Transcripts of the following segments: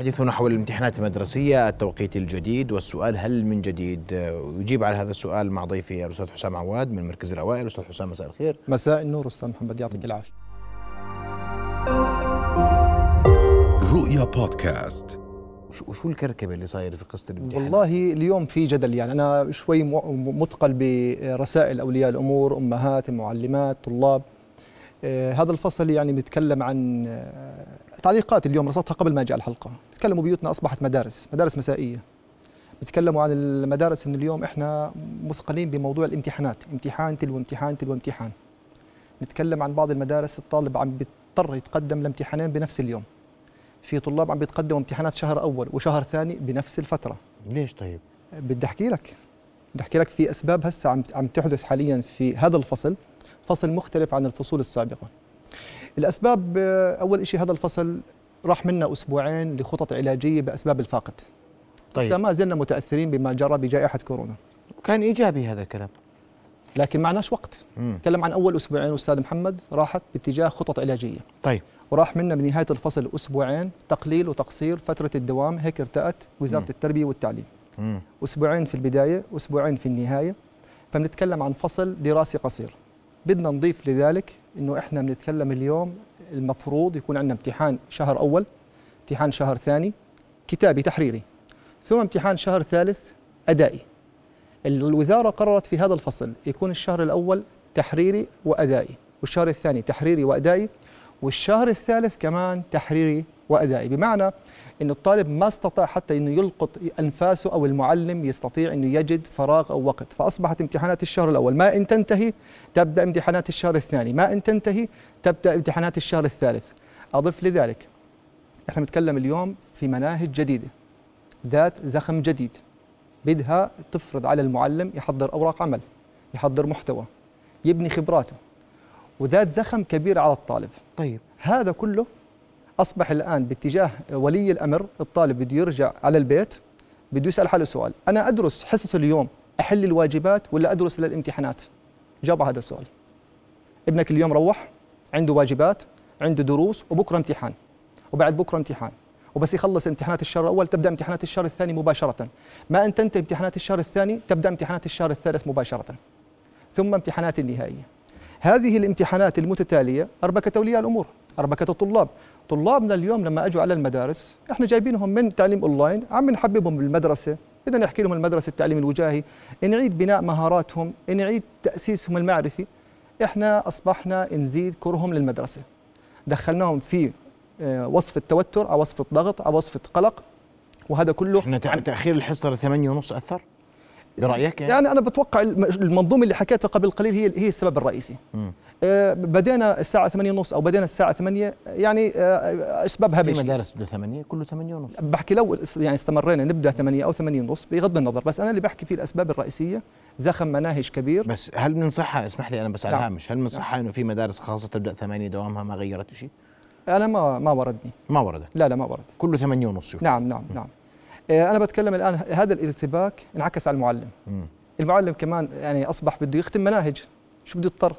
حديثنا حول الامتحانات المدرسية التوقيت الجديد والسؤال هل من جديد؟ يجيب على هذا السؤال مع ضيفي الأستاذ حسام عواد من مركز الأوائل. أستاذ حسام مساء الخير. مساء النور أستاذ محمد يعطيك العافية. رؤيا بودكاست. وشو الكركبة اللي صايرة في قصة الامتحان؟ والله اليوم في جدل يعني أنا شوي مثقل برسائل أولياء الأمور أمهات معلمات طلاب. آه هذا الفصل يعني بيتكلم عن آه تعليقات اليوم رصدتها قبل ما أجي على الحلقة. تكلموا بيوتنا أصبحت مدارس مدارس مسائية. بيتكلموا عن المدارس ان اليوم إحنا مثقلين بموضوع الامتحانات. امتحان تلو امتحان تلو امتحان. نتكلم عن بعض المدارس الطالب عم بيضطر يتقدم لامتحانين بنفس اليوم. في طلاب عم بيتقدموا امتحانات شهر أول وشهر ثاني بنفس الفترة. ليش طيب؟ بدي أحكي لك. بدي أحكي لك في أسباب هسه عم عم تحدث حاليا في هذا الفصل فصل مختلف عن الفصول السابقة. الأسباب أول شيء هذا الفصل راح منا أسبوعين لخطط علاجية بأسباب الفاقد. طيب. ما زلنا متأثرين بما جرى بجائحة كورونا. كان إيجابي هذا الكلام. لكن معناش وقت. نتكلم عن أول أسبوعين أستاذ محمد راحت باتجاه خطط علاجية. طيب. وراح منا بنهاية الفصل أسبوعين تقليل وتقصير فترة الدوام هيك ارتأت وزارة م. التربية والتعليم. م. أسبوعين في البداية أسبوعين في النهاية. فبنتكلم عن فصل دراسي قصير. بدنا نضيف لذلك إنه إحنا بنتكلم اليوم المفروض يكون عندنا امتحان شهر أول امتحان شهر ثاني كتابي تحريري. ثم امتحان شهر ثالث أدائي. الوزارة قررت في هذا الفصل يكون الشهر الأول تحريري وأدائي والشهر الثاني تحريري وأدائي والشهر الثالث كمان تحريري وأدائي. بمعنى انه الطالب ما استطاع حتى إنه يلقط أنفاسه أو المعلم يستطيع إنه يجد فراغ أو وقت. فأصبحت امتحانات الشهر الأول. ما إن تنتهي تبدأ امتحانات الشهر الثاني. ما إن تنتهي تبدأ امتحانات الشهر الثالث. أضف لذلك إحنا بنتكلم اليوم في مناهج جديدة. ذات زخم جديد. بدها تفرض على المعلم يحضر أوراق عمل يحضر محتوى يبني خبراته. وذات زخم كبير على الطالب. طيب. هذا كله أصبح الآن باتجاه ولي الأمر الطالب بده يرجع على البيت بده يسأل حاله سؤال. أنا أدرس حصص اليوم أحل الواجبات ولا أدرس للامتحانات جاوب هذا السؤال. ابنك اليوم روح عنده واجبات عنده دروس وبكرة امتحان. وبعد بكرة امتحان. وبس يخلص امتحانات الشهر الأول تبدأ امتحانات الشهر الثاني مباشرة. ما أن تنتهي امتحانات الشهر الثاني تبدأ امتحانات الشهر الثالث مباشرة. ثم امتحانات النهائية. هذه الامتحانات المتتالية أربكة أولياء الأمور أربكة الطلاب. طلابنا اليوم لما أجوا على المدارس إحنا جايبينهم من تعليم أونلاين عم نحببهم بالمدرسة بدنا نحكي لهم المدرسة التعليم الوجاهي نعيد بناء مهاراتهم نعيد تأسيسهم المعرفي إحنا أصبحنا نزيد كرهم للمدرسة دخلناهم في آه، وصف التوتر أو وصف الضغط أو وصف القلق وهذا كله إحنا تأخير الحصة لثمانية ونص أثر؟ برأيك يعني, يعني أنا بتوقع المنظومة اللي حكيتها قبل قليل هي هي السبب الرئيسي. آه بدينا الساعة 8 ونص أو بدينا الساعة 8 يعني آه أسبابها في مدارس بده 8 كله 8 ونص. بحكي لو يعني استمرينا نبدأ 8 أو 8 ونص بغض النظر بس أنا اللي بحكي فيه الأسباب الرئيسية زخم مناهج كبير. بس هل من صحة؟ اسمح لي أنا بس على نعم. هامش هل من صحة نعم. إنه في مدارس خاصة تبدأ 8 دوامها ما غيرت شيء؟ أنا ما ما وردني. ما وردت. لا لا ما ورد كله 8 ونص نعم نعم نعم. آه، أنا بتكلم الآن هذا الارتباك انعكس على المعلم. م. المعلم كمان يعني أصبح بده يختم مناهج. شو بده يضطر؟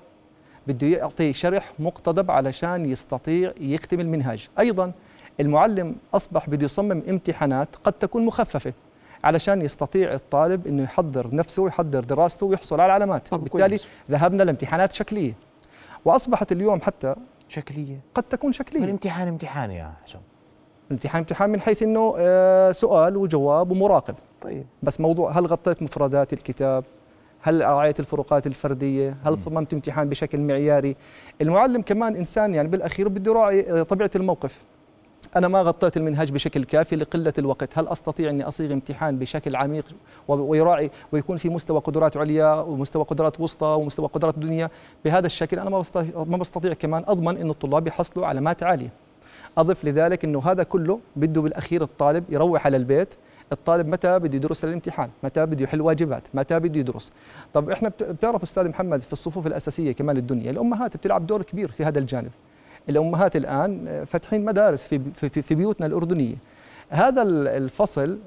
بده يعطي شرح مقتضب علشان يستطيع يختم المنهاج. أيضا المعلم أصبح بده يصمم امتحانات قد تكون مخففة علشان يستطيع الطالب إنه يحضر نفسه ويحضر دراسته ويحصل على علامات بالتالي ذهبنا لامتحانات شكلية. وأصبحت اليوم حتى شكلية. قد تكون شكلية. الامتحان امتحان يا حسام الامتحان امتحان من حيث إنه آه، سؤال وجواب ومراقب. طيب. بس موضوع هل غطيت مفردات الكتاب؟ هل راعيت الفروقات الفردية؟ هل صممت امتحان بشكل معياري؟ المعلم كمان إنسان يعني بالأخير بده يراعي آه، طبيعة الموقف. أنا ما غطيت المنهج بشكل كافي لقلة الوقت. هل أستطيع إني أصيغ امتحان بشكل عميق ويراعي ويكون في مستوى قدرات عليا ومستوى قدرات وسطى ومستوى قدرات دنيا؟ بهذا الشكل أنا ما ما بستطيع كمان أضمن انه الطلاب يحصلوا علامات عالية. أضف لذلك إنه هذا كله بده بالأخير الطالب يروح على البيت. الطالب متى بده يدرس للامتحان؟ متى بده يحل واجبات؟ متى بده يدرس؟ طب إحنا بتعرف أستاذ محمد في الصفوف الأساسية كمان الدنيا الأمهات بتلعب دور كبير في هذا الجانب. الأمهات الآن فاتحين مدارس في في, في بيوتنا الأردنية. هذا الفصل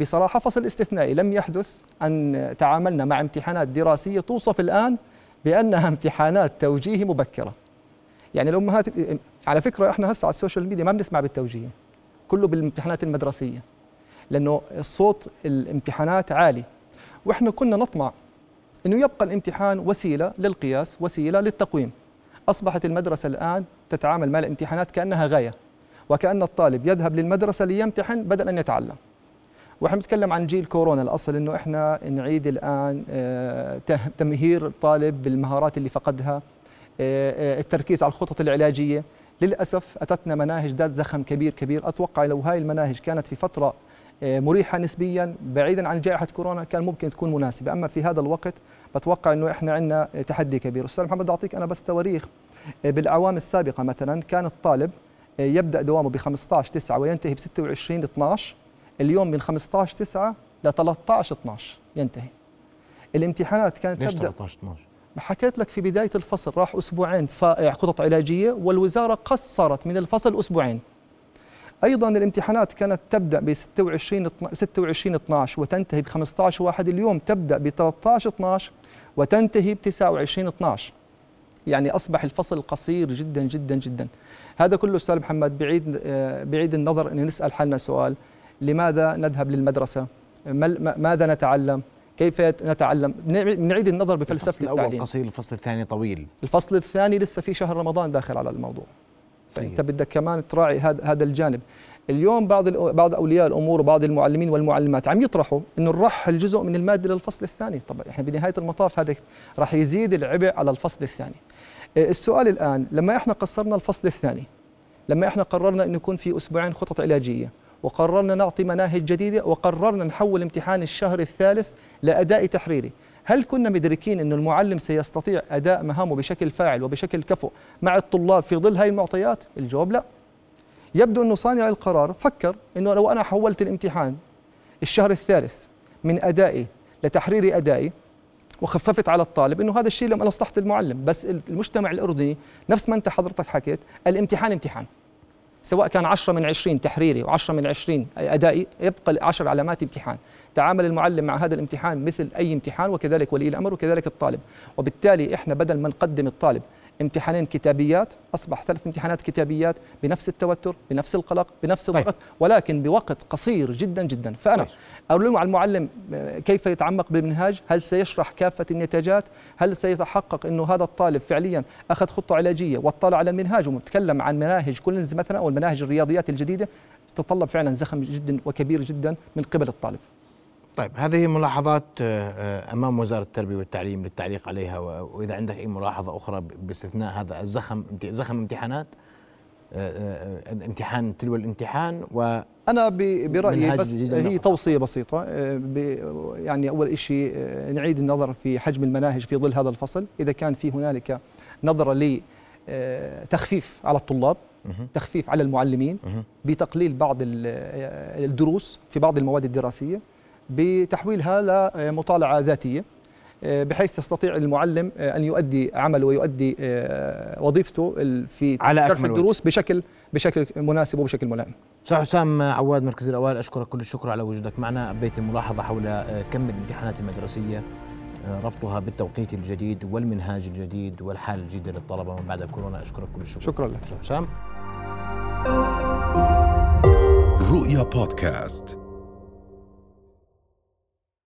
بصراحة فصل استثنائي. لم يحدث أن تعاملنا مع امتحانات دراسية توصف الآن بأنها امتحانات توجيه مبكرة. يعني الامهات على فكرة إحنا هسه على السوشيال ميديا ما بنسمع بالتوجيه كله بالامتحانات المدرسية لأنه الصوت الامتحانات عالي. وإحنا كنا نطمع إنه يبقى الامتحان وسيلة للقياس وسيلة للتقويم. أصبحت المدرسة الآن تتعامل مع الامتحانات كأنها غاية وكأن الطالب يذهب للمدرسة ليمتحن بدل أن يتعلم. وإحنا بنتكلم عن جيل كورونا الأصل إنه إحنا نعيد الآن آه، تمهير الطالب بالمهارات اللي فقدها. التركيز على الخطط العلاجية. للأسف أتتنا مناهج ذات زخم كبير كبير. أتوقع لو هاي المناهج كانت في فترة مريحة نسبيا بعيدا عن جائحة كورونا كان ممكن تكون مناسبة. أما في هذا الوقت بتوقع إنه إحنا عندنا تحدي كبير. أستاذ محمد أعطيك أنا بس تواريخ. بالأعوام السابقة مثلا كان الطالب يبدأ دوامه ب 15 9 وينتهي ب 26 12 اليوم من 15 9 ل 13 12 ينتهي. الامتحانات كانت ليش تبدأ 13 12 حكيت لك في بداية الفصل راح أسبوعين خطط علاجية والوزارة قصرت من الفصل أسبوعين. أيضا الامتحانات كانت تبدأ ب 26 26 12 وتنتهي ب 15 1 اليوم تبدأ ب 13 12 وتنتهي ب 29 12 يعني أصبح الفصل قصير جدا جدا جدا. هذا كله أستاذ محمد بعيد بعيد النظر إن نسأل حالنا سؤال. لماذا نذهب للمدرسة؟ ماذا نتعلم؟ كيف نتعلم؟ نعيد النظر بفلسفة الفصل التعليم الأول قصير الفصل الثاني طويل. الفصل الثاني لسه في شهر رمضان داخل على الموضوع. فإنت طيب. بدك كمان تراعي هذا هذا الجانب. اليوم بعض بعض أولياء الأمور وبعض المعلمين والمعلمات عم يطرحوا إنه نرحل جزء من المادة للفصل الثاني. طبعا إحنا بنهاية المطاف هذا راح يزيد العبء على الفصل الثاني. إيه، السؤال الآن لما إحنا قصرنا الفصل الثاني لما إحنا قررنا إنه يكون في أسبوعين خطط علاجية وقررنا نعطي مناهج جديدة وقررنا نحول امتحان الشهر الثالث لأداء تحريري. هل كنا مدركين أن المعلم سيستطيع أداء مهامه بشكل فاعل وبشكل كفؤ مع الطلاب في ظل هذه المعطيات؟ الجواب لا. يبدو أنه صانع القرار فكر أنه لو أنا حولت الامتحان الشهر الثالث من أدائي لتحريري أدائي وخففت على الطالب إنه هذا الشيء لمصلحه المعلم بس المجتمع الأردني نفس ما أنت حضرتك حكيت الامتحان امتحان. سواء كان 10 من 20 تحريري و10 من 20 أدائي يبقى 10 علامات امتحان. تعامل المعلم مع هذا الامتحان مثل أي امتحان وكذلك ولي الأمر وكذلك الطالب. وبالتالي إحنا بدل ما نقدم الطالب امتحانين كتابيات أصبح ثلاث امتحانات كتابيات بنفس التوتر بنفس القلق بنفس الضغط طيب. ولكن بوقت قصير جدا جدا. فأنا ألوم على المعلم آه، كيف يتعمق بالمنهاج؟ هل سيشرح كافة النتاجات؟ هل سيتحقق أنه هذا الطالب فعليا أخذ خطة علاجية واطلع على المنهاج ومتكلم عن مناهج كل مثلا أو المناهج الرياضيات الجديدة؟ تتطلب فعلا زخم جدا وكبير جدا من قبل الطالب. طيب هذه ملاحظات آه، آه، أمام وزارة التربية والتعليم للتعليق عليها وإذا عندك أي ملاحظة أخرى باستثناء هذا الزخم زخم امتحانات آه، امتحان تلو الامتحان و أنا برأيي بس هي توصية بسيطة يعني أول شيء نعيد النظر في حجم المناهج في ظل هذا الفصل. إذا كان في هنالك نظرة لتخفيف على الطلاب تخفيف على المعلمين بتقليل بعض الدروس في بعض المواد الدراسية بتحويلها لمطالعه ذاتية آه، بحيث يستطيع المعلم آه، أن يؤدي عمله ويؤدي آه، وظيفته في على شرح الدروس وجه. بشكل بشكل مناسب وبشكل ملائم. أستاذ حسام عواد مركز الأوائل أشكرك كل الشكر على وجودك معنا ابيت الملاحظة حول كم الامتحانات المدرسية ربطها بالتوقيت الجديد والمنهاج الجديد والحاله الجديده للطلبة من بعد كورونا أشكرك كل الشكر. شكرا لك. أستاذ حسام. رؤيا بودكاست